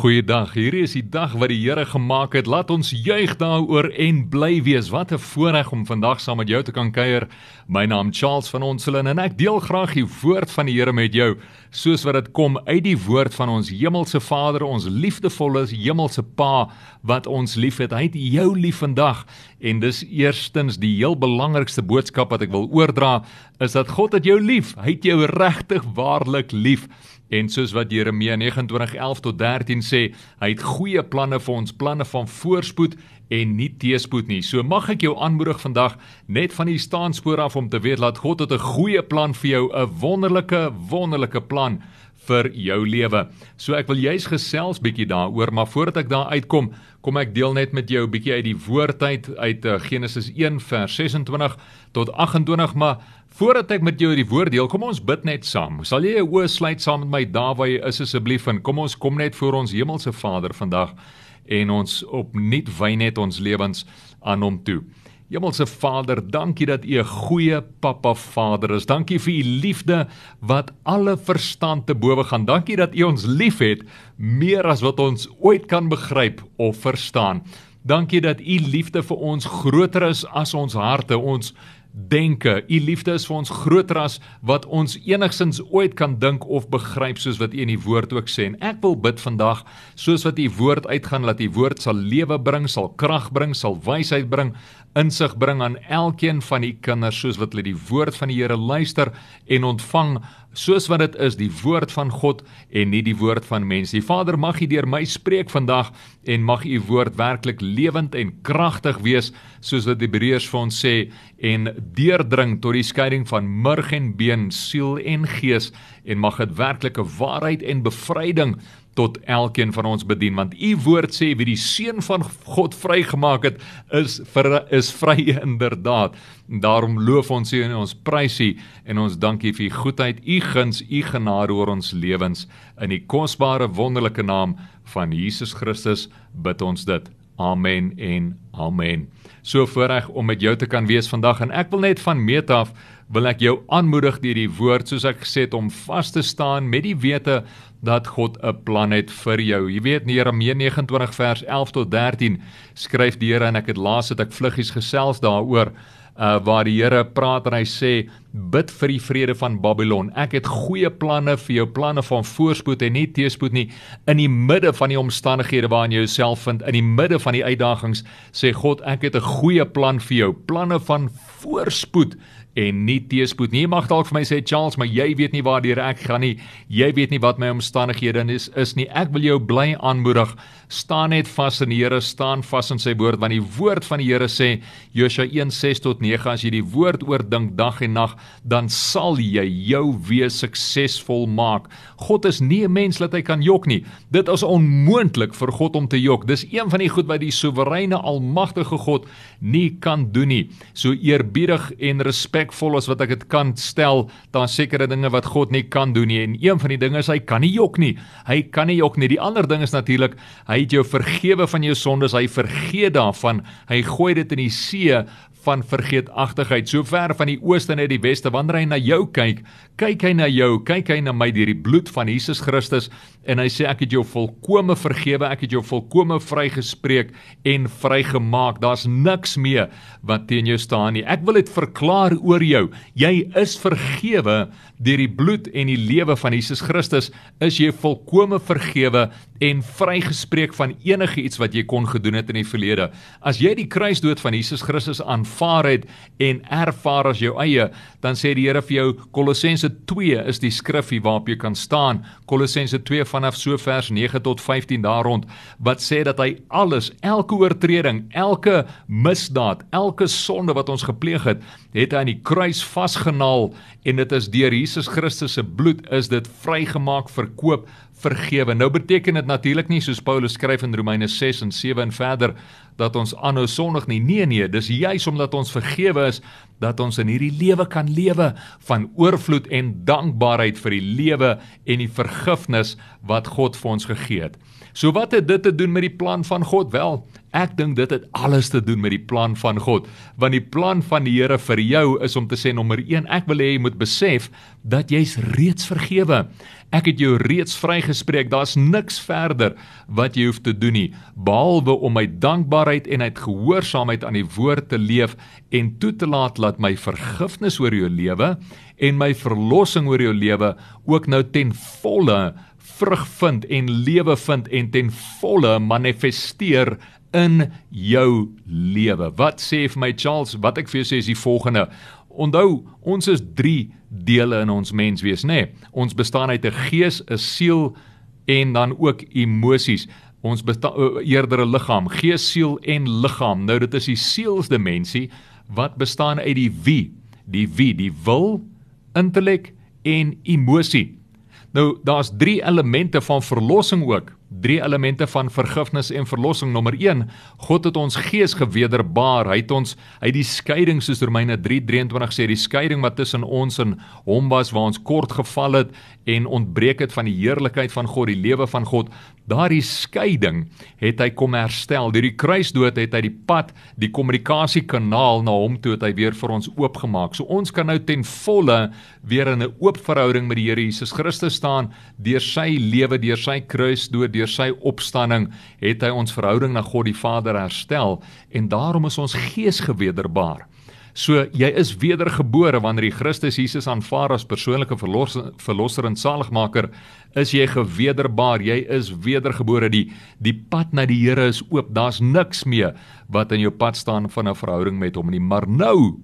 Goeiedag. Hierdie is die dag wat die Here gemaak het. Laat ons juig daaroor en bly wees. Wat 'n voorreg om vandag saam met jou te kan kuier. My naam Charles van Onselen en ek deel graag die woord van die Here met jou, soos wat dit kom uit die woord van ons hemelse Vader, ons liefdevolle hemelse Pa wat ons liefhet. Hy het jou lief vandag en dis eerstens die heel belangrikste boodskap wat ek wil oordra, is dat God het jou lief. Hy het jou regtig waarlik lief. En soos wat Jeremia 29:11 tot 13 sê, hy het goeie planne vir ons, planne van voorspoed en nie teëspoed nie. So mag ek jou aanmoedig vandag net van die staanspoor af om te weet dat God het 'n goeie plan vir jou, 'n wonderlike, wonderlike plan vir jou lewe. So ek wil juis gesels bietjie daaroor, maar voordat ek daar uitkom, kom ek deel net met jou 'n bietjie uit die woord uit uh, Genesis 1 vers 26 tot 28, maar Voordat ek met jou die woord deel, kom ons bid net saam. Sal jy jou oë sluit saam met my daar waar jy is asseblief en kom ons kom net voor ons hemelse Vader vandag en ons opnuut wy net ons lewens aan hom toe. Hemelse Vader, dankie dat U 'n goeie Pappa Vader is. Dankie vir U liefde wat alle verstand te bowe gaan. Dankie dat U ons liefhet meer as wat ons ooit kan begryp of verstaan. Dankie dat U liefde vir ons groter is as ons harte, ons denke. U liefde is vir ons groter as wat ons enigsins ooit kan dink of begryp soos wat U in die woord ook sê. En ek wil bid vandag soos wat U woord uitgaan dat U woord sal lewe bring, sal krag bring, sal wysheid bring, insig bring aan elkeen van U kinders soos wat hulle die woord van die Here luister en ontvang soos wat dit is die woord van God en nie die woord van mense. Die Vader mag U deur my spreek vandag en mag U woord werklik lewend en kragtig wees soos wat Hebreërs vir ons sê en deurdring tot die skeiding van murg en been, siel en gees en mag dit werklike waarheid en bevryding tot elkeen van ons bedien want u woord sê wie die seun van God vrygemaak het is vir, is vry inderdaad. Daarom loof ons u en ons prys u en ons dankie vir u goedheid u guns u genade oor ons lewens. In die kosbare wonderlike naam van Jesus Christus bid ons dit. Amen en amen. So voorreg om met jou te kan wees vandag en ek wil net van meet af wil ek jou aanmoedig deur die woord soos ek gesê het om vas te staan met die wete dat God 'n plan het vir jou. Jy weet in Jeremia 29 vers 11 tot 13 skryf die Here en ek het laas het ek vluggies gesels daaroor uh waar die Here praat en hy sê bid vir die vrede van Babylon. Ek het goeie planne vir jou, planne van voorspoed en nie teëspoed nie in die midde van die omstandighede waarin jy jouself vind, in die midde van die uitdagings sê God, ek het 'n goeie plan vir jou, planne van voorspoed en nie teëspoed nie. Jy mag dalk vir my sê Charles, maar jy weet nie waar ek gaan nie. Jy weet nie wat my omstandighede is is nie. Ek wil jou bly aanmoedig. Staan net vas in die Here, staan vas in sy woord want die woord van die Here sê Josua 1:6 tot 9 as jy die woord oordink dag en nag, dan sal jy jou wees suksesvol maak. God is nie 'n mens dat hy kan jok nie. Dit is onmoontlik vir God om te jok. Dis een van die goed wat die soewereine almagtige God nie kan doen nie. So eerbiedig en respek respekvol as wat ek dit kan stel, daar sekerre dinge wat God nie kan doen nie en een van die dinge is hy kan nie jok nie. Hy kan nie jok nie. Die ander ding is natuurlik hy het jou vergewe van jou sondes, hy vergeet daarvan. Hy gooi dit in die see van vergeetachtigheid. So ver van die ooste na die weste wanneer hy na jou kyk kyk hy na jou kyk hy na my deur die bloed van Jesus Christus en hy sê ek het jou volkome vergewe ek het jou volkome vrygespreek en vrygemaak. Daar's niks meer wat teen jou staan nie. Ek wil dit verklaar oor jou. Jy is vergewe deur die bloed en die lewe van Jesus Christus. Is jy volkome vergewe en vrygespreek van enige iets wat jy kon gedoen het in die verlede. As jy die kruisdood van Jesus Christus aanvaar het en ervaar as jou eie, dan sê die Here vir jou Kolossense 2 is die skrifgie waarop jy kan staan. Kolossense 2 vanaf so vers 9 tot 15 daar rond wat sê dat hy alles, elke oortreding, elke misdaad, elke sonde wat ons gepleeg het, het hy aan die kruis vasgenaal en dit is deur Jesus Christus se bloed is dit vrygemaak, verkoop, vergewe. Nou beteken dit natuurlik nie soos Paulus skryf in Romeine 6 en 7 en verder dat ons aanhou sondig nie. Nee nee, dis juis omdat ons vergewe is dat ons in hierdie lewe kan lewe van oorvloed en dankbaarheid vir die lewe en die vergifnis wat God vir ons gegee het. So wat het dit te doen met die plan van God? Wel, ek dink dit het alles te doen met die plan van God, want die plan van die Here vir jou is om te sê nommer 1, ek wil hê jy moet besef dat jy's reeds vergewe. Ek het jou reeds vrygespreek. Daar's niks verder wat jy hoef te doen nie behalwe om my dankbaarheid en uit gehoorsaamheid aan die woord te leef en toe te laat dat my vergifnis oor jou lewe en my verlossing oor jou lewe ook nou ten volle vrug vind en lewe vind en ten volle manifesteer in jou lewe. Wat sê vir my Charles? Wat ek vir jou sê is die volgende. Onthou, ons is 3 dele in ons menswees, nê? Nee, ons bestaan uit 'n gees, 'n siel en dan ook emosies. Ons bestaan eerder 'n liggaam, gees, siel en liggaam. Nou dit is die sielsdimensie wat bestaan uit die wie, die wie, die wil, intellek en emosie. Nou daar's 3 elemente van verlossing ook. Drie elemente van vergifnis en verlossing. Nommer 1: God het ons gees gewederbaar. Hy het ons uit die skeiding soos Romeine 3:23 sê, die skeiding wat tussen ons en hom was waar ons kort geval het en ontbreek het van die heerlikheid van God, die lewe van God. Daardie skeiding het hy kom herstel. Deur die kruisdood het hy die pad, die kommunikasiekanaal na hom toe het hy weer vir ons oopgemaak. So ons kan nou ten volle weer in 'n oop verhouding met die Here Jesus Christus staan deur sy lewe, deur sy kruisdood, deur sy opstanding het hy ons verhouding na God die Vader herstel en daarom is ons gees gewederbaar. So jy is wedergebore wanneer jy Christus Jesus aanvaar as persoonlike verlosser, verlosser en saligmaker, is jy gewederbaar, jy is wedergebore. Die die pad na die Here is oop. Daar's niks meer wat in jou pad staan van 'n verhouding met hom nie. Maar nou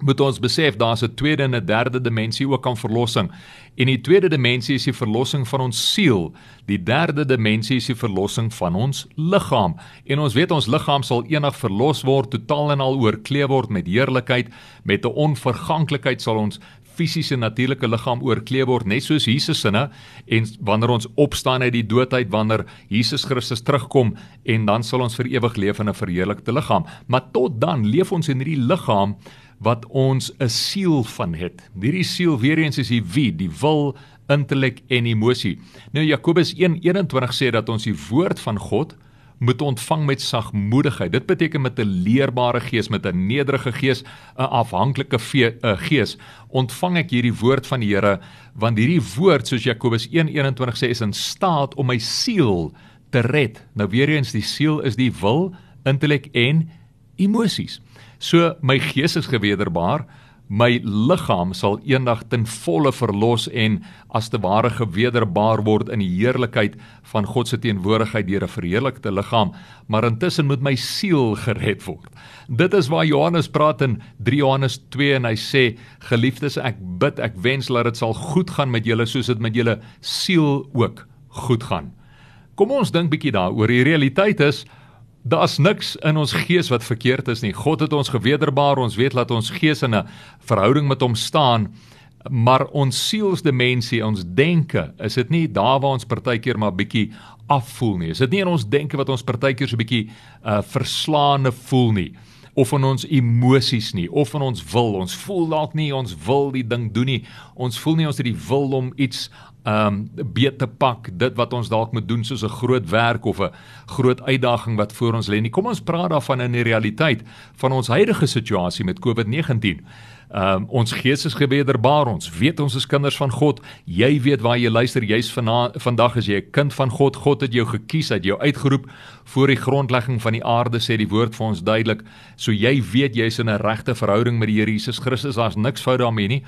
moet ons besef daar's 'n tweede en 'n derde dimensie ook aan verlossing. En die tweede dimensie is die verlossing van ons siel. Die derde dimensie is die verlossing van ons liggaam. En ons weet ons liggaam sal eendag verlos word, totaal en al oorkleed word met heerlikheid, met 'n onverganklikheid sal ons fisiese natuurlike liggaam oorkleed word net soos Jesus sinne en wanneer ons opstaan uit die dood uit wanneer Jesus Christus terugkom en dan sal ons vir ewig leef in 'n verheerlikte liggaam maar tot dan leef ons in hierdie liggaam wat ons 'n siel van het. Hierdie siel weer eens is die wie, die wil, intellek en emosie. Nou Jakobus 1:21 sê dat ons die woord van God moet ontvang met sagmoedigheid. Dit beteken met 'n leerbare gees, met 'n nederige gees, 'n afhanklike gees. Ontvang ek hierdie woord van die Here, want hierdie woord soos Jakobus 1:21 sê is in staat om my siel te red. Nou weer eens die siel is die wil, intellek en emosies. So my gees is gewederbaar, my liggaam sal eendag ten volle verlos en as te ware gewederbaar word in die heerlikheid van God se teenwoordigheid deur 'n verheerlikte liggaam, maar intussen moet my siel gered word. Dit is waar Johannes praat in 3 Johannes 2 en hy sê: "Geliefdes, ek bid, ek wens dat dit sal goed gaan met julle soos dit met julle siel ook goed gaan." Kom ons dink bietjie daaroor. Die realiteit is Daar's niks in ons gees wat verkeerd is nie. God het ons gewederbaar. Ons weet dat ons gees in 'n verhouding met hom staan. Maar ons sielsdimensie, ons denke, is dit nie daar waar ons partykeer maar bietjie afvoel nie. Is dit nie in ons denke wat ons partykeer so bietjie uh verslaande voel nie of in ons emosies nie of in ons wil. Ons voel dalk nie ons wil die ding doen nie. Ons voel nie ons het die wil om iets um beet te pak dit wat ons dalk moet doen soos 'n groot werk of 'n groot uitdaging wat voor ons lê nie. Kom ons praat daarvan in die realiteit van ons huidige situasie met COVID-19. Um ons gees is gewederbaar. Ons weet ons is kinders van God. Jy weet waar jy luister. Jy's vandag as jy 'n kind van God. God het jou gekies, het jou uitgeroep voor die grondlegging van die aarde sê die woord vir ons duidelik. So jy weet jy's in 'n regte verhouding met die Here Jesus Christus. Daar's niks fout daarmee nie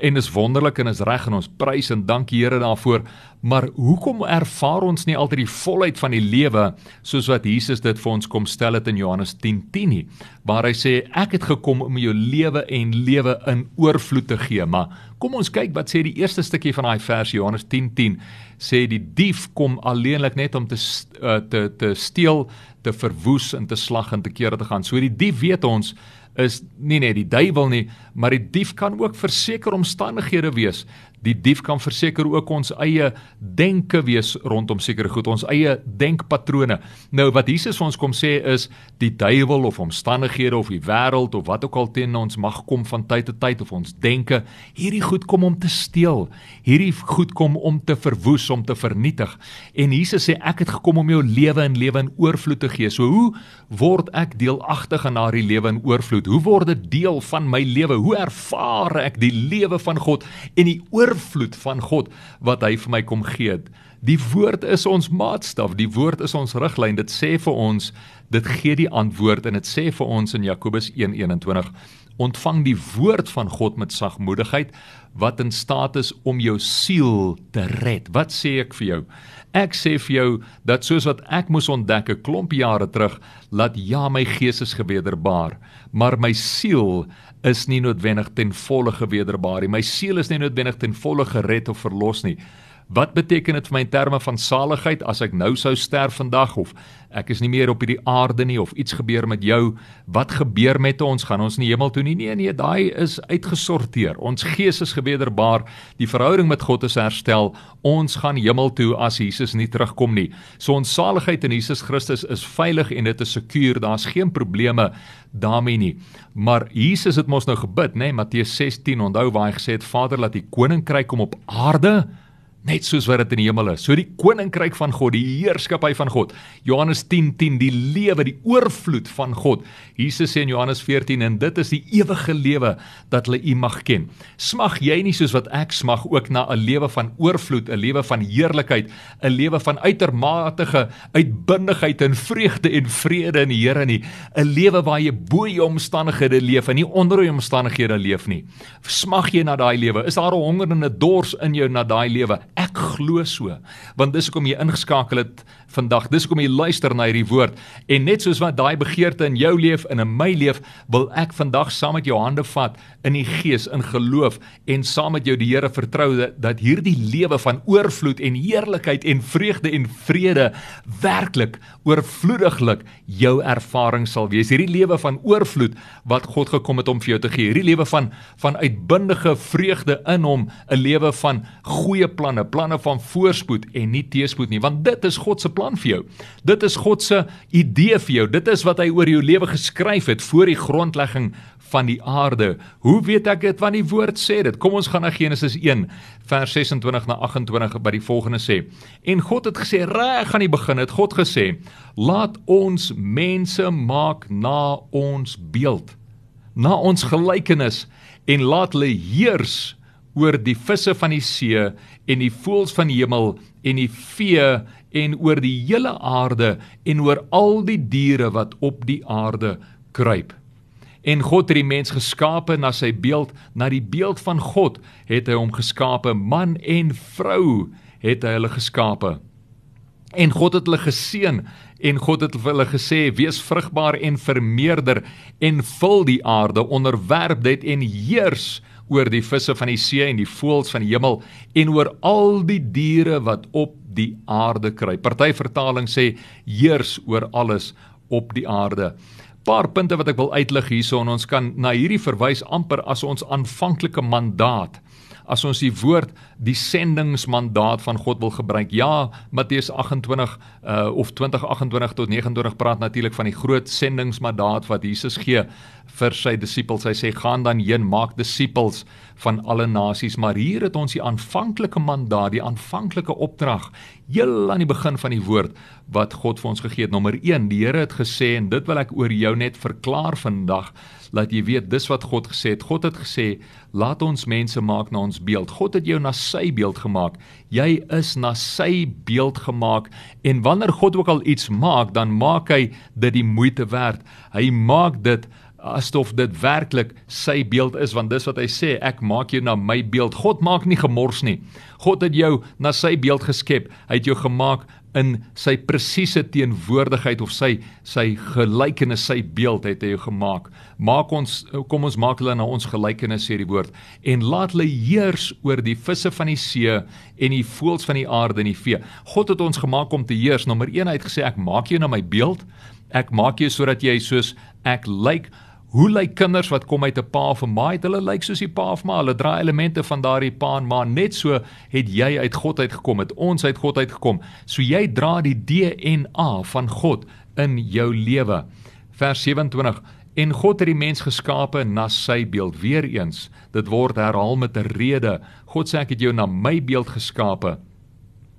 en is wonderlik en is reg en ons prys en dankie Here daarvoor. Maar hoekom ervaar ons nie altyd die volheid van die lewe soos wat Jesus dit vir ons kom stel het in Johannes 10:10 nie, waar hy sê ek het gekom om jou lewe en lewe in oorvloed te gee. Maar kom ons kyk wat sê die eerste stukkie van daai vers Johannes 10:10 sê die dief kom alleenlik net om te uh, te te steel, te verwoes en te slag en te kere te gaan. So die dief weet ons is nie net die duiwel nie, maar die dief kan ook verseker omstandighede wees Die dief kan verseker ook ons eie denke wees rondom sekere goed, ons eie denkpatrone. Nou wat Jesus vir ons kom sê is die duiwel of omstandighede of die wêreld of wat ook al teen ons mag kom van tyd tot tyd of ons denke, hierdie goed kom om te steel. Hierdie goed kom om te verwoes, om te vernietig. En Jesus sê ek het gekom om jou lewe en lewe in oorvloed te gee. So hoe word ek deelagtig aan daardie lewe in oorvloed? Hoe word dit deel van my lewe? Hoe ervaar ek die lewe van God en die oor oorvloed van God wat hy vir my kom gee. Die woord is ons maatstaf, die woord is ons riglyn. Dit sê vir ons, dit gee die antwoord en dit sê vir ons in Jakobus 1:21, ontvang die woord van God met sagmoedigheid wat in staat is om jou siel te red. Wat sê ek vir jou? Ek sê vir jou dat soos wat ek moes ontdek 'n klomp jare terug, laat ja my gees is gewederbaar, maar my siel is nie noodwendig ten volle gewederbaar nie. My siel is nie noodwendig ten volle gered of verlos nie. Wat beteken dit vir my in terme van saligheid as ek nou sou sterf vandag of ek is nie meer op hierdie aarde nie of iets gebeur met jou? Wat gebeur met ons? Gaan ons nie hemel toe nie? Nee nee, daai is uitgesorteer. Ons gees is gewederbaar. Die verhouding met God is herstel. Ons gaan hemel toe as Jesus nie terugkom nie. So ons saligheid in Jesus Christus is veilig en dit is sekuur. Daar's geen probleme daarmee nie. Maar Jesus het mos nou gebid, nê? Nee? Matteus 16. Onthou waar hy gesê het: "Vader, laat die koninkryk kom op aarde." Net soos wat dit in die hemel is. So die koninkryk van God, die heerskappy van God. Johannes 10:10 10, die lewe, die oorvloed van God. Jesus sê in Johannes 14 en dit is die ewige lewe dat hulle U mag ken. Smag jy nie soos wat ek smag ook na 'n lewe van oorvloed, 'n lewe van heerlikheid, 'n lewe van uitermate uitbundigheid en vreugde en vrede in die Here nie, 'n lewe waar jy bo jou omstandighede leef en nie onder jou omstandighede leef nie. Smag jy na daai lewe? Is daar 'n honger en 'n dors in jou na daai lewe? Ek glo so, want dis hoekom jy ingeskakel het vandag. Dis hoekom jy luister na hierdie woord en net soos wat daai begeerte in jou leef en in my leef, wil ek vandag saam met jou hande vat in die gees in geloof en saam met jou die Here vertrou dat, hierdie lewe van oorvloed en heerlikheid en vreugde en vrede werklik oorvloediglik jou ervaring sal wees. Hierdie lewe van oorvloed wat God gekom het om vir jou te gee. Hierdie lewe van van uitbundige vreugde in hom, 'n lewe van goeie planne, planne van voorspoed en nie teëspoed nie, want dit is God se plan vir jou. Dit is God se idee vir jou. Dit is wat hy oor jou lewe geskryf het voor die grondlegging van die aarde. Hoe weet ek dit? Want die woord sê dit. Kom ons gaan na Genesis 1 vers 26 na 28 by die volgende sê. En God het gesê reg aan die begin het God gesê: "Laat ons mense maak na ons beeld, na ons gelykenis en laat hulle heers oor die visse van die see en die voëls van die hemel en die vee en oor die hele aarde en oor al die diere wat op die aarde kruip. En God het die mens geskape na sy beeld, na die beeld van God het hy hom geskape, man en vrou het hy hulle geskape. En God het hulle geseën en God het vir hulle gesê: "Wees vrugbaar en vermeerder en vul die aarde, onderwerp dit en heers oor die visse van die see en die voëls van die hemel en oor al die diere wat op die aarde kruip. Party vertaling sê heers oor alles op die aarde. Paar punte wat ek wil uitlig hierso en ons kan na hierdie verwys amper as ons aanvanklike mandaat as ons die woord die sendingsmandaat van God wil gebruik. Ja, Matteus 28 uh of 2028 tot 29 praat natuurlik van die groot sendingsmandaat wat Jesus gee vir sy disippels. Hy sê gaan dan heen maak disippels van alle nasies, maar hier het ons die aanvanklike mandaat, die aanvanklike opdrag heel aan die begin van die woord wat God vir ons gegee het. Nommer 1, die Here het gesê en dit wil ek oor jou net verklaar vandag laat jy weet dis wat God gesê het. God het gesê, "Laat ons mense maak na ons beeld." God het jou na sy beeld gemaak. Jy is na sy beeld gemaak en wanneer God ook al iets maak, dan maak hy dit die moeite werd. Hy maak dit asof dit werklik sy beeld is want dis wat hy sê ek maak jou na my beeld. God maak nie gemors nie. God het jou na sy beeld geskep. Hy het jou gemaak in sy presiese teenwoordigheid of sy sy gelykenis sy beeld het hy gemaak. Maak ons kom ons maak hulle na ons gelykenis sê die woord en laat hulle heers oor die visse van die see en die voëls van die aarde en die vee. God het ons gemaak om te heers. Nommer 1 hy het gesê ek maak jou na my beeld. Ek maak jou sodat jy soos ek lyk like, Hoe lyk kinders wat kom uit 'n pa of 'n ma? Hulle lyk soos die pa of ma. Hulle dra elemente van daardie pa en ma. Net so het jy uit God uitgekom, het ons uit God uitgekom. So jy dra die DNA van God in jou lewe. Vers 27 En God het die mens geskape na sy beeld. Weereens, dit word herhaal met 'n rede. God sê ek het jou na my beeld geskape.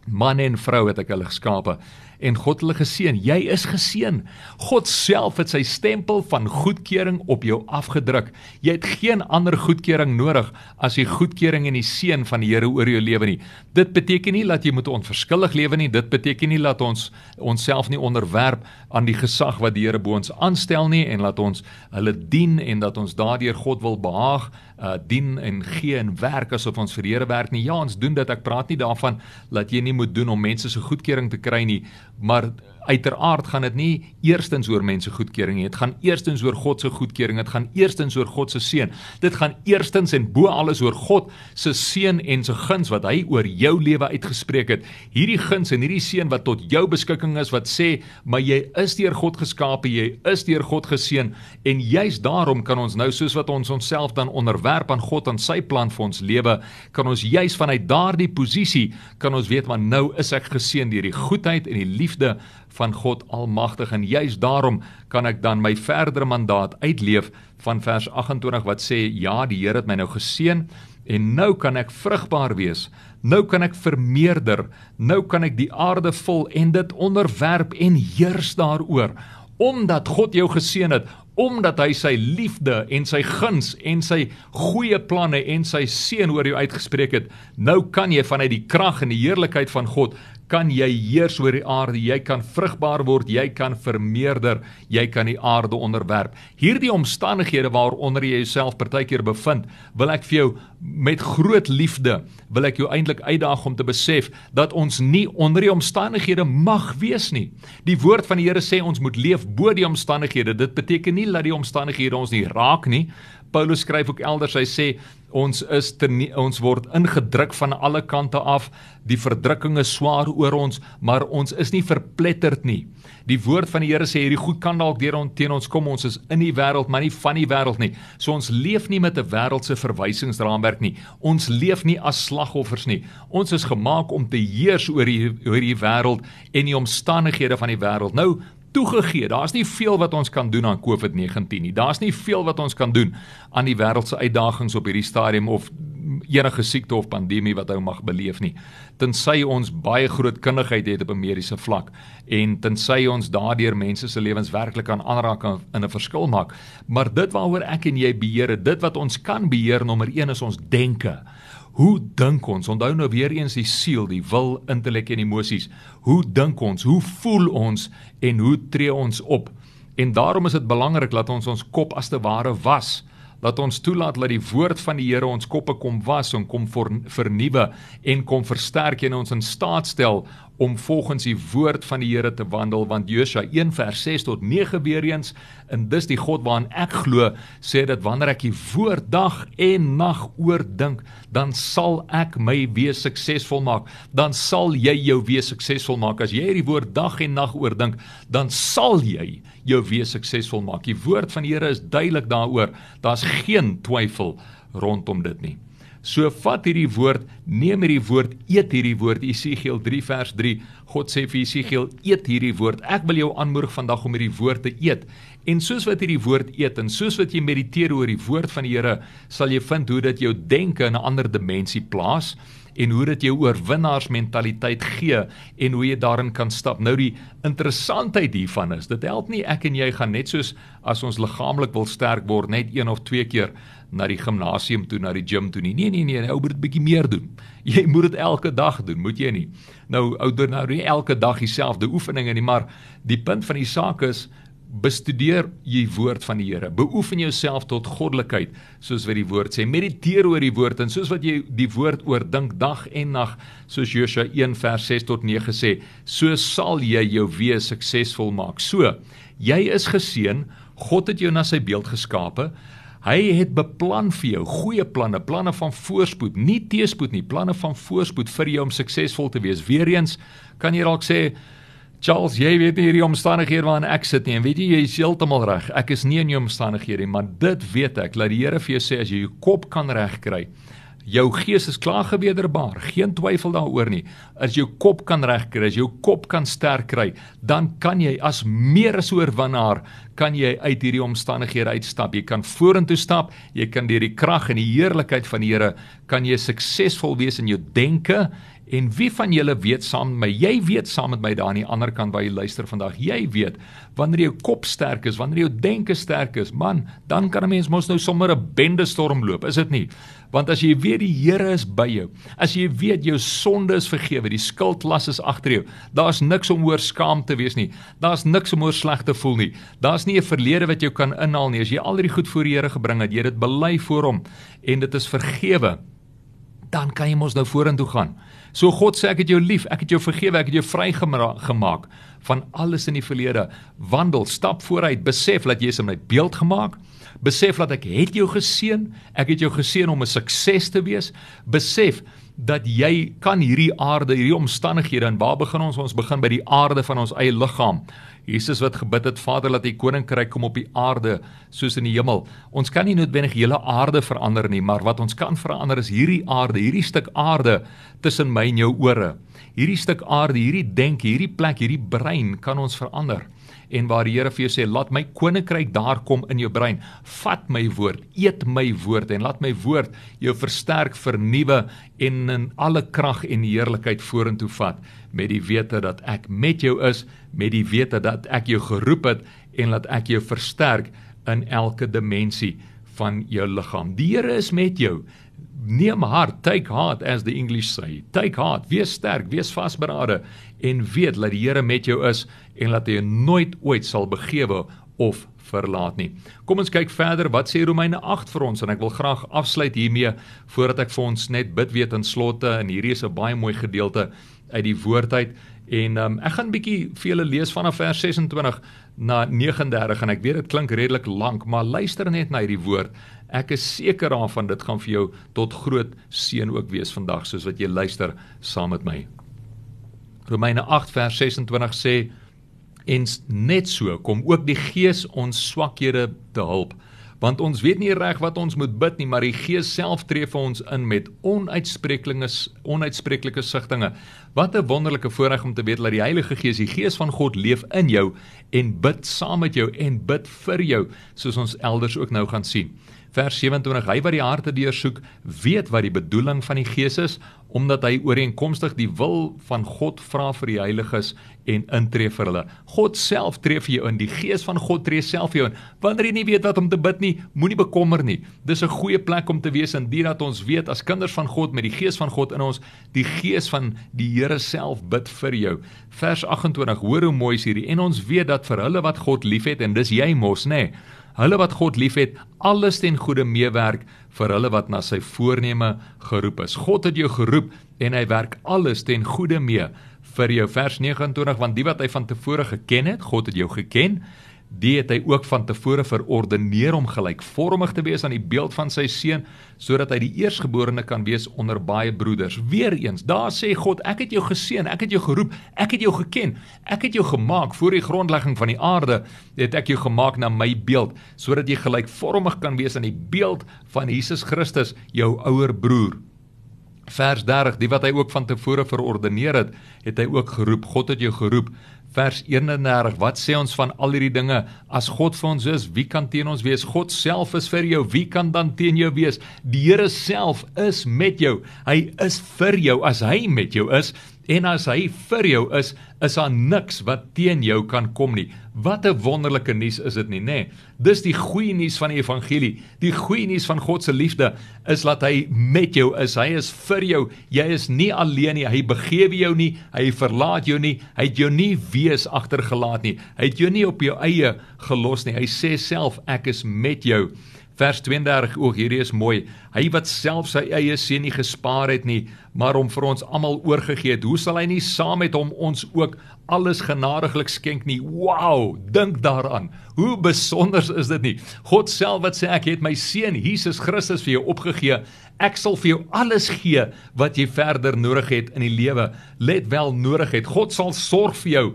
Man en vrou het ek hulle geskape en God hulle geseën. Jy is geseën. God self het sy stempel van goedkeuring op jou afgedruk. Jy het geen ander goedkeuring nodig as die goedkeuring en die seën van die Here oor jou lewe nie. Dit beteken nie dat jy moet onverskillig lewe nie. Dit beteken nie dat ons onsself nie onderwerp aan die gesag wat die Here bo ons aanstel nie en laat ons hulle dien en dat ons daardeur God wil behaag uh dien en gee en werk asof ons vir die Here werk nie. Ja, ons doen dit. Ek praat nie daarvan dat jy nie moet doen om mense se goedkeuring te kry nie, maar uiteraard gaan dit nie eerstens oor mense goedkeuring nie. Dit gaan eerstens oor God se goedkeuring. Dit gaan eerstens oor God se seën. Dit gaan eerstens en bo alles oor God se seën en se guns wat hy oor jou lewe uitgespreek het. Hierdie guns en hierdie seën wat tot jou beskikking is wat sê, "Maar jy is deur God geskape, jy is deur God geseën." En juis daarom kan ons nou soos wat ons onsself dan onderwerp aan God en sy plan vir ons lewe, kan ons juis vanuit daardie posisie kan ons weet maar nou is ek geseën deur die goedheid en die liefde van God Almagtig. En juis daarom kan ek dan my verdere mandaat uitleef van vers 28 wat sê ja die Here het my nou geseën en nou kan ek vrugbaar wees. Nou kan ek vermeerder. Nou kan ek die aarde vul en dit onderwerp en heers daaroor. Omdat God jou geseën het omdat hy sy liefde en sy guns en sy goeie planne en sy seën oor jou uitgespreek het nou kan jy vanuit die krag en die heerlikheid van God kan jy heers oor die aarde, jy kan vrugbaar word, jy kan vermeerder, jy kan die aarde onderwerp. Hierdie omstandighede waaronder jy jouself partykeer bevind, wil ek vir jou met groot liefde wil ek jou eintlik uitdaag om te besef dat ons nie onder die omstandighede mag wees nie. Die woord van die Here sê ons moet leef bo die omstandighede. Dit beteken nie dat die omstandighede ons nie raak nie. Paulus skryf ook elders hy sê ons is ter, ons word ingedruk van alle kante af. Die verdrukking is swaar oor ons maar ons is nie verpletterd nie. Die woord van die Here sê hierdie goed kan dalk deur ons teen ons kom. Ons is in die wêreld maar nie van die wêreld nie. So ons leef nie met 'n wêreldse verwysingsraamwerk nie. Ons leef nie as slagoffers nie. Ons is gemaak om te heers oor die oor die wêreld en die omstandighede van die wêreld. Nou toegegee. Daar's nie veel wat ons kan doen aan COVID-19 nie. Daar's nie veel wat ons kan doen aan die wêreldse uitdagings op hierdie stadium of enige siekte of pandemie wat ou mag beleef nie. Tensy ons baie groot kundigheid het op 'n mediese vlak en tensy ons daardeur mense se lewens werklik kan aanraak en in 'n verskil maak. Maar dit waaroor ek en jy beheer, dit wat ons kan beheer nommer 1 is ons denke. Hoe dink ons? Onthou nou weer eens die siel, die wil, intellek en emosies. Hoe dink ons? Hoe voel ons en hoe tree ons op? En daarom is dit belangrik dat ons ons kop as te ware was. Laat ons toelaat dat die woord van die Here ons koppe kom was en kom vernuwe en kom versterk en ons in staat stel om volgens die woord van die Here te wandel want Josua 1 vers 6 tot 9 weer eens en dis die God waaraan ek glo sê dat wanneer ek die woord dag en nag oordink dan sal ek my wees suksesvol maak. Dan sal jy jou wees suksesvol maak. As jy hierdie woord dag en nag oordink dan sal jy jou wees suksesvol maak. Die woord van die Here is duidelik daaroor. Daar's geen twyfel rondom dit nie So vat hierdie woord, neem hierdie woord, eet hierdie woord. Jesegiel 3 vers 3. God sê vir Jesegiel, eet hierdie woord. Ek wil jou aanmoedig vandag om hierdie woord te eet. En soos wat hierdie woord eet en soos wat jy mediteer oor die woord van die Here, sal jy vind hoe dit jou denke in 'n ander dimensie plaas en hoe dit jou oorwinnaarsmentaliteit gee en hoe jy daarin kan stap. Nou die interessantheid hiervan is, dit help nie ek en jy gaan net soos as ons liggaamlik wil sterk word net een of twee keer na die gimnasium toe, na die gym toe nie. Nee nee nee, ou moet dit bietjie meer doen. Jy moet dit elke dag doen, moet jy nie. Nou ou doen nou nie elke dag dieselfde oefeninge nie, maar die punt van die saak is bestudeer jy woord van die Here. Beoefen jouself tot goddelikheid, soos wat die woord sê. Mediteer oor die woord en soos wat jy die woord oordink dag en nag, soos Josua 1 vers 6 tot 9 sê, so sal jy jou wees suksesvol maak. So, jy is geseën. God het jou na sy beeld geskape. Hy het beplan vir jou goeie planne, planne van voorspoed, nie teëspoed nie, planne van voorspoed vir jou om suksesvol te wees. Weereens kan jy dalk sê Charles, jy weet nie hierdie omstandighede waarin ek sit nie en weet jy jy is heeltemal reg. Ek is nie in jou omstandighede nie, maar dit weet ek dat die Here vir jou sê as jy jou kop kan regkry, jou gees is klaar gewederbaar, geen twyfel daaroor nie. As jou kop kan regkry, as jou kop kan sterk kry, dan kan jy as meer as oorwinnaar kan jy uit hierdie omstandighede uitstap. Jy kan vorentoe stap, jy kan deur die krag en die heerlikheid van die Here kan jy suksesvol wees in jou denke En wie van julle weet saam met my? Jy weet saam met my daar aan die ander kant waar jy luister vandag. Jy weet wanneer jou kop sterk is, wanneer jou denke sterk is, man, dan kan 'n mens mos nou sommer 'n bende storm loop, is dit nie? Want as jy weet die Here is by jou, as jy weet jou sonde is vergewe, die skuldlas is agter jou, daar's niks om oor skaam te wees nie. Daar's niks om oor sleg te voel nie. Daar's nie 'n verlede wat jou kan inhaal nie. As jy al hierdie goed voor die Here gebring het, jy dit bely voor hom en dit is vergewe, dan kan jy mos nou vorentoe gaan. So God sê ek het jou lief, ek het jou vergewe, ek het jou vrygemaak van alles in die verlede. Wandel, stap vooruit, besef dat jy is in my beeld gemaak. Besef dat ek het jou geseën, ek het jou geseën om 'n sukses te wees. Besef dat jy kan hierdie aarde, hierdie omstandighede en waar begin ons? Ons begin by die aarde van ons eie liggaam. Jesus wat gebid het Vader laat U koninkryk kom op die aarde soos in die hemel. Ons kan nie noodwendig hele aarde verander nie, maar wat ons kan verander is hierdie aarde, hierdie stuk aarde tussen my en jou ore. Hierdie stuk aarde, hierdie denke, hierdie plek, hierdie brein kan ons verander. En waar die Here vir jou sê, laat my koninkryk daar kom in jou brein. Vat my woord, eet my woord en laat my woord jou versterk, vernuwe en in alle krag en heerlikheid vorentoe vat met die wete dat ek met jou is, met die wete dat ek jou geroep het en dat ek jou versterk in elke dimensie van jou liggaam. Die Here is met jou. Neem hart, take heart as the English say. Take heart, wees sterk, wees vasberade en weet dat die Here met jou is en dat hy jou nooit ooit sal begewe of verlaat nie. Kom ons kyk verder wat sê Romeine 8 vir ons en ek wil graag afsluit hiermee voordat ek vir ons net bid weet in slotte en hierdie is 'n baie mooi gedeelte uit die woord uit en um, ek gaan 'n bietjie vir julle lees vanaf vers 26 na 39 en ek weet dit klink redelik lank maar luister net na hierdie woord. Ek is seker daarvan dit gaan vir jou tot groot seën ook wees vandag soos wat jy luister saam met my. Romeine 8 vers 26 sê En net so kom ook die Gees ons swakhede te help. Want ons weet nie reg wat ons moet bid nie, maar die Gees self tree vir ons in met onuitspreeklike onuitspreeklike sigtinge. Wat 'n wonderlike voorreg om te weet dat die Heilige Gees, die Gees van God leef in jou en bid saam met jou en bid vir jou, soos ons elders ook nou gaan sien. Vers 27: Hy wat die harte deursoek, weet wat die bedoeling van die Gees is, omdat hy ooreenkomstig die wil van God vra vir die heiliges en intree vir hulle. God self tree vir jou in, die Gees van God tree self vir jou in. Wanneer jy nie weet wat om te bid nie, moenie bekommer nie. Dis 'n goeie plek om te wees in dit dat ons weet as kinders van God met die Gees van God in ons, die Gees van die Here self bid vir jou. Vers 28: Hoor hoe mooi is hierdie en ons weet dat vir hulle wat God liefhet en dis jy mos, nê? Nee, hulle wat God liefhet, alles ten goeie meewerk vir hulle wat na sy voorneme geroep is. God het jou geroep en hy werk alles ten goeie mee vir jou vers 29 want die wat hy van tevore geken het, God het jou geken die het hy ook van tevore verordeneer om gelykvormig te wees aan die beeld van sy seun sodat hy die eersgeborene kan wees onder baie broeders. Weereens, daar sê God, ek het jou geseën, ek het jou geroep, ek het jou geken, ek het jou gemaak voor die grondlegging van die aarde, het ek jou gemaak na my beeld sodat jy gelykvormig kan wees aan die beeld van Jesus Christus, jou ouer broer. Vers 30, die wat hy ook van tevore verordeneer het, het hy ook geroep. God het jou geroep vers 31. Wat sê ons van al hierdie dinge? As God vir ons is, wie kan teen ons wees? God self is vir jou, wie kan dan teen jou wees? Die Here self is met jou. Hy is vir jou as hy met jou is en as hy vir jou is, is daar niks wat teen jou kan kom nie. Wat 'n wonderlike nuus is dit nie, nê? Nee. Dis die goeie nuus van die evangelie. Die goeie nuus van God se liefde is dat hy met jou is. Hy is vir jou. Jy is nie alleen nie. Hy begewe jou nie. Hy verlaat jou nie. Hy het jou nie wees agtergelaat nie. Hy het jou nie op jou eie gelos nie. Hy sê self ek is met jou. Vers 32 o, hierdie is mooi. Hy wat self sy eie seun nie gespaar het nie, maar hom vir ons almal oorgegee het, hoe sal hy nie saam met hom ons ook alles genadiglik skenk nie? Wow, dink daaraan. Hoe besonder is dit nie? God self wat sê ek het my seun Jesus Christus vir jou opgegee. Ek sal vir jou alles gee wat jy verder nodig het in die lewe. Let wel nodig het. God sal sorg vir jou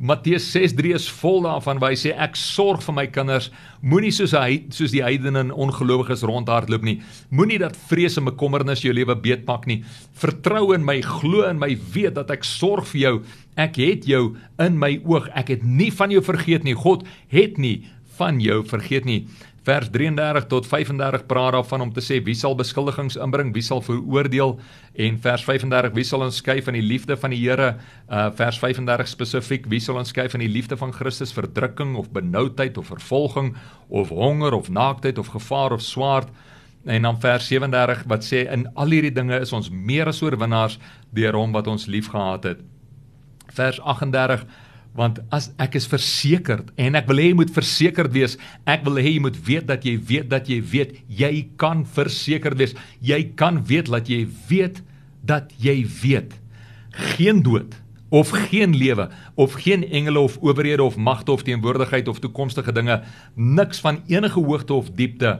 Matteus 6:3 is vol daarvan waar hy sê ek sorg vir my kinders. Moenie soos hy soos die heidene en ongelowiges rondhardloop nie. Moenie dat vrees en bekommernis jou lewe beetpak nie. Vertrou in my, glo in my, weet dat ek sorg vir jou. Ek het jou in my oog. Ek het nie van jou vergeet nie. God het nie van jou vergeet nie. Vers 33 tot 35 praat daarvan om te sê wie sal beskuldigings inbring, wie sal veroordeel en vers 35 wie sal ons skei van die liefde van die Here? Uh vers 35 spesifiek wie sal ons skei van die liefde van Christus verdrukking of benoudheid of vervolging of honger of naaktheid of gevaar of swaard? En dan vers 37 wat sê in al hierdie dinge is ons meer as oorwinnaars deur hom wat ons liefgehad het. Vers 38 want as ek is versekerd en ek wil hê jy moet versekerd wees ek wil hê jy moet weet dat jy weet dat jy weet jy kan versekerd wees. Jy kan weet dat jy weet dat jy weet. Geen dood of geen lewe of geen engele of owerhede of magte of teenwoordigheid of toekomstige dinge niks van enige hoogte of diepte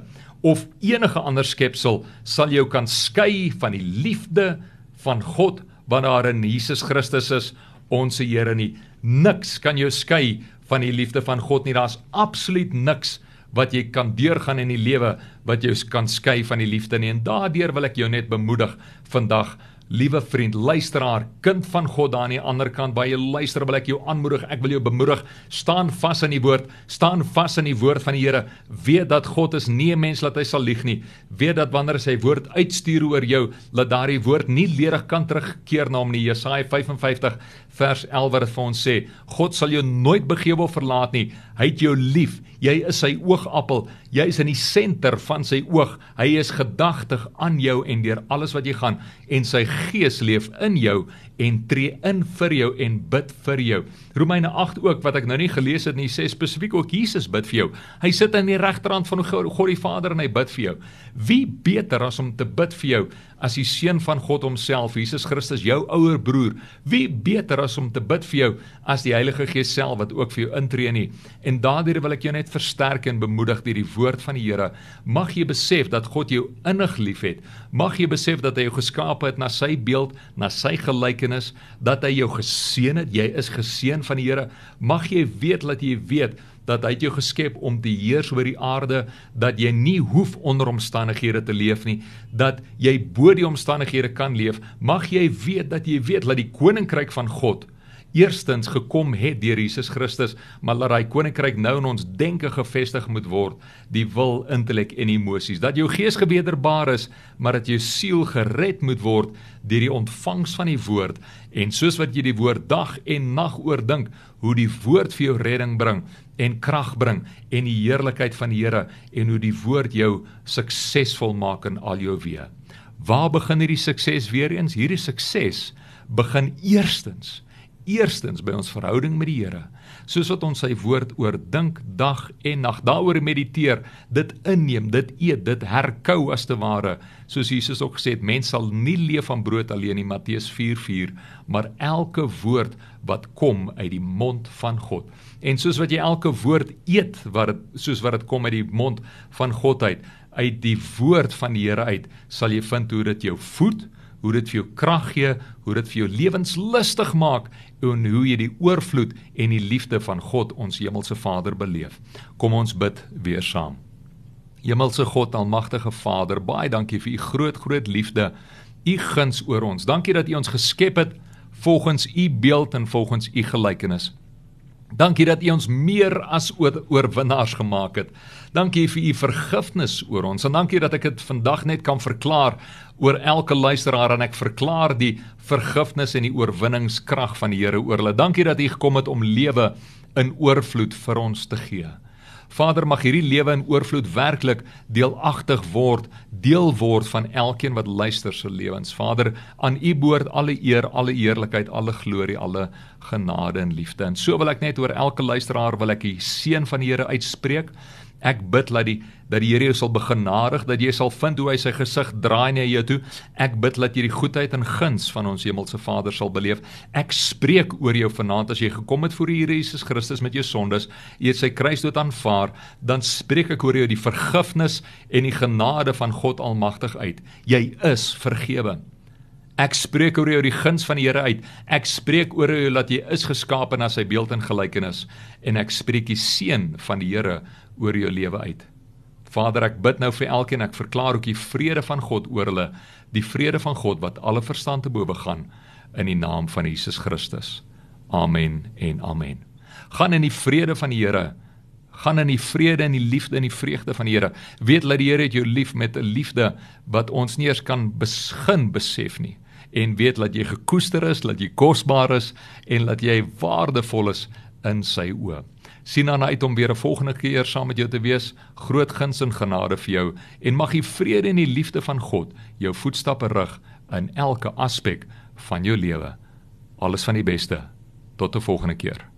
of enige ander skepsel sal jou kan skei van die liefde van God wat daar in Jesus Christus is ons Here nie Niks kan jou skei van die liefde van God nie. Daar's absoluut niks wat jy kan deurgaan in die lewe wat jou kan skei van die liefde nie. En daardeur wil ek jou net bemoedig vandag Liewe vriend, luisteraar, kind van God daar aan die ander kant, baie luister, wil ek jou aanmoedig, ek wil jou bemoedig, staan vas in die woord, staan vas in die woord van die Here. Weet dat God is nie 'n mens wat hy sal lieg nie. Weet dat wanneer hy sy woord uitstuur oor jou, dat daardie woord nie ledig kan terugkeer na hom nie. Jesaja 55 vers 11 wat vir ons sê, God sal jou nooit begewe of verlaat nie. Hy het jou lief. Jy is sy oogappel. Jy is in die senter van sy oog. Hy is gedagtig aan jou en deur alles wat jy gaan en sy gees leef in jou en tree in vir jou en bid vir jou. Romeine 8 ook wat ek nou nie gelees het nie, sê spesifiek ook Jesus bid vir jou. Hy sit aan die regterhand van God die Vader en hy bid vir jou. Wie beter as om te bid vir jou as die seun van God homself, Jesus Christus, jou ouer broer? Wie beter as om te bid vir jou as die Heilige Gees self wat ook vir jou intree nie? En daardeur wil ek jou net versterk en bemoedig deur die woord van die Here. Mag jy besef dat God jou innig liefhet. Mag jy besef dat hy jou geskaap het na sy beeld, na sy gelykenis dat hy jou geseën het. Jy is geseën van die Here. Mag jy weet dat jy weet dat hy jou geskep om te heers oor die aarde, dat jy nie hoef onder omstandighede te leef nie, dat jy bo die omstandighede kan leef. Mag jy weet dat jy weet dat die koninkryk van God eerstens gekom het deur Jesus Christus, maar dat hy koninkryk nou in ons denke gevestig moet word, die wil, intellek en emosies. Dat jou gees gewederbaar is, maar dat jou siel gered moet word deur die ontvangs van die woord en soos wat jy die woord dag en nag oordink, hoe die woord vir jou redding bring en krag bring en die heerlikheid van die Here en hoe die woord jou suksesvol maak in al jou weë. Waar begin hierdie sukses weer eens? Hierdie sukses begin eerstens eerstens by ons verhouding met die Here. Soos wat ons sy woord oordink dag en nag, daaroor mediteer, dit inneem, dit eet, dit herkou as te ware. Soos Jesus ook gesê het, mens sal nie leef van brood alleen nie, Matteus 4:4, maar elke woord wat kom uit die mond van God. En soos wat jy elke woord eet wat dit soos wat dit kom uit die mond van God uit, uit die woord van die Here uit, sal jy vind hoe dit jou voed hoe dit vir jou krag gee, hoe dit vir jou lewenslustig maak en hoe jy die oorvloed en die liefde van God ons hemelse Vader beleef. Kom ons bid weer saam. Hemelse God, almagtige Vader, baie dankie vir u groot groot liefde, u guns oor ons. Dankie dat u ons geskep het volgens u beeld en volgens u gelykenis. Dankie dat U ons meer as oorwinnaars gemaak het. Dankie vir U vergifnis oor ons en dankie dat ek dit vandag net kan verklaar oor elke luisteraar en ek verklaar die vergifnis en die oorwinningskrag van die Here oor hulle. Dankie dat U gekom het om lewe in oorvloed vir ons te gee. Vader mag hierdie lewe in oorvloed werklik deelagtig word, deel word van elkeen wat luister se lewens. Vader, aan U behoort alle eer, alle eerlikheid, alle glorie, alle genade en liefde. En so wil ek net oor elke luisteraar wil ek die seën van die Here uitspreek. Ek bid dat die dat die Here jou sal begenadig, dat jy sal vind hoe hy sy gesig draai na jou toe. Ek bid dat jy die goedheid en guns van ons hemelse Vader sal beleef. Ek spreek oor jou vanaand as jy gekom het voor die Here Jesus Christus met jou sondes, jy het sy kruisdood aanvaar, dan spreek ek oor jou die vergifnis en die genade van God Almagtig uit. Jy is vergewe. Ek spreek oor jou die guns van die Here uit. Ek spreek oor jou dat jy is geskape na sy beeld en gelykenis en ek spreek die seën van die Here oor jou lewe uit. Vader, ek bid nou vir elkeen, ek verklaar ook die vrede van God oor hulle, die vrede van God wat alle verstand te bowe gaan in die naam van Jesus Christus. Amen en amen. Gaan in die vrede van die Here. Gaan in die vrede en die liefde en die vreugde van die Here. Weet dat die Here het jou lief met 'n liefde wat ons nie eens kan begin besef nie. En weet dat jy gekoester is, dat jy kosbaar is en dat jy waardevol is in sy oë. Sien dan uit om weer 'n volgende keer saam met jou te wees. Groot guns en genade vir jou en mag die vrede en die liefde van God jou voetstappe rig in elke aspek van jou lewe. Alles van die beste. Tot 'n volgende keer.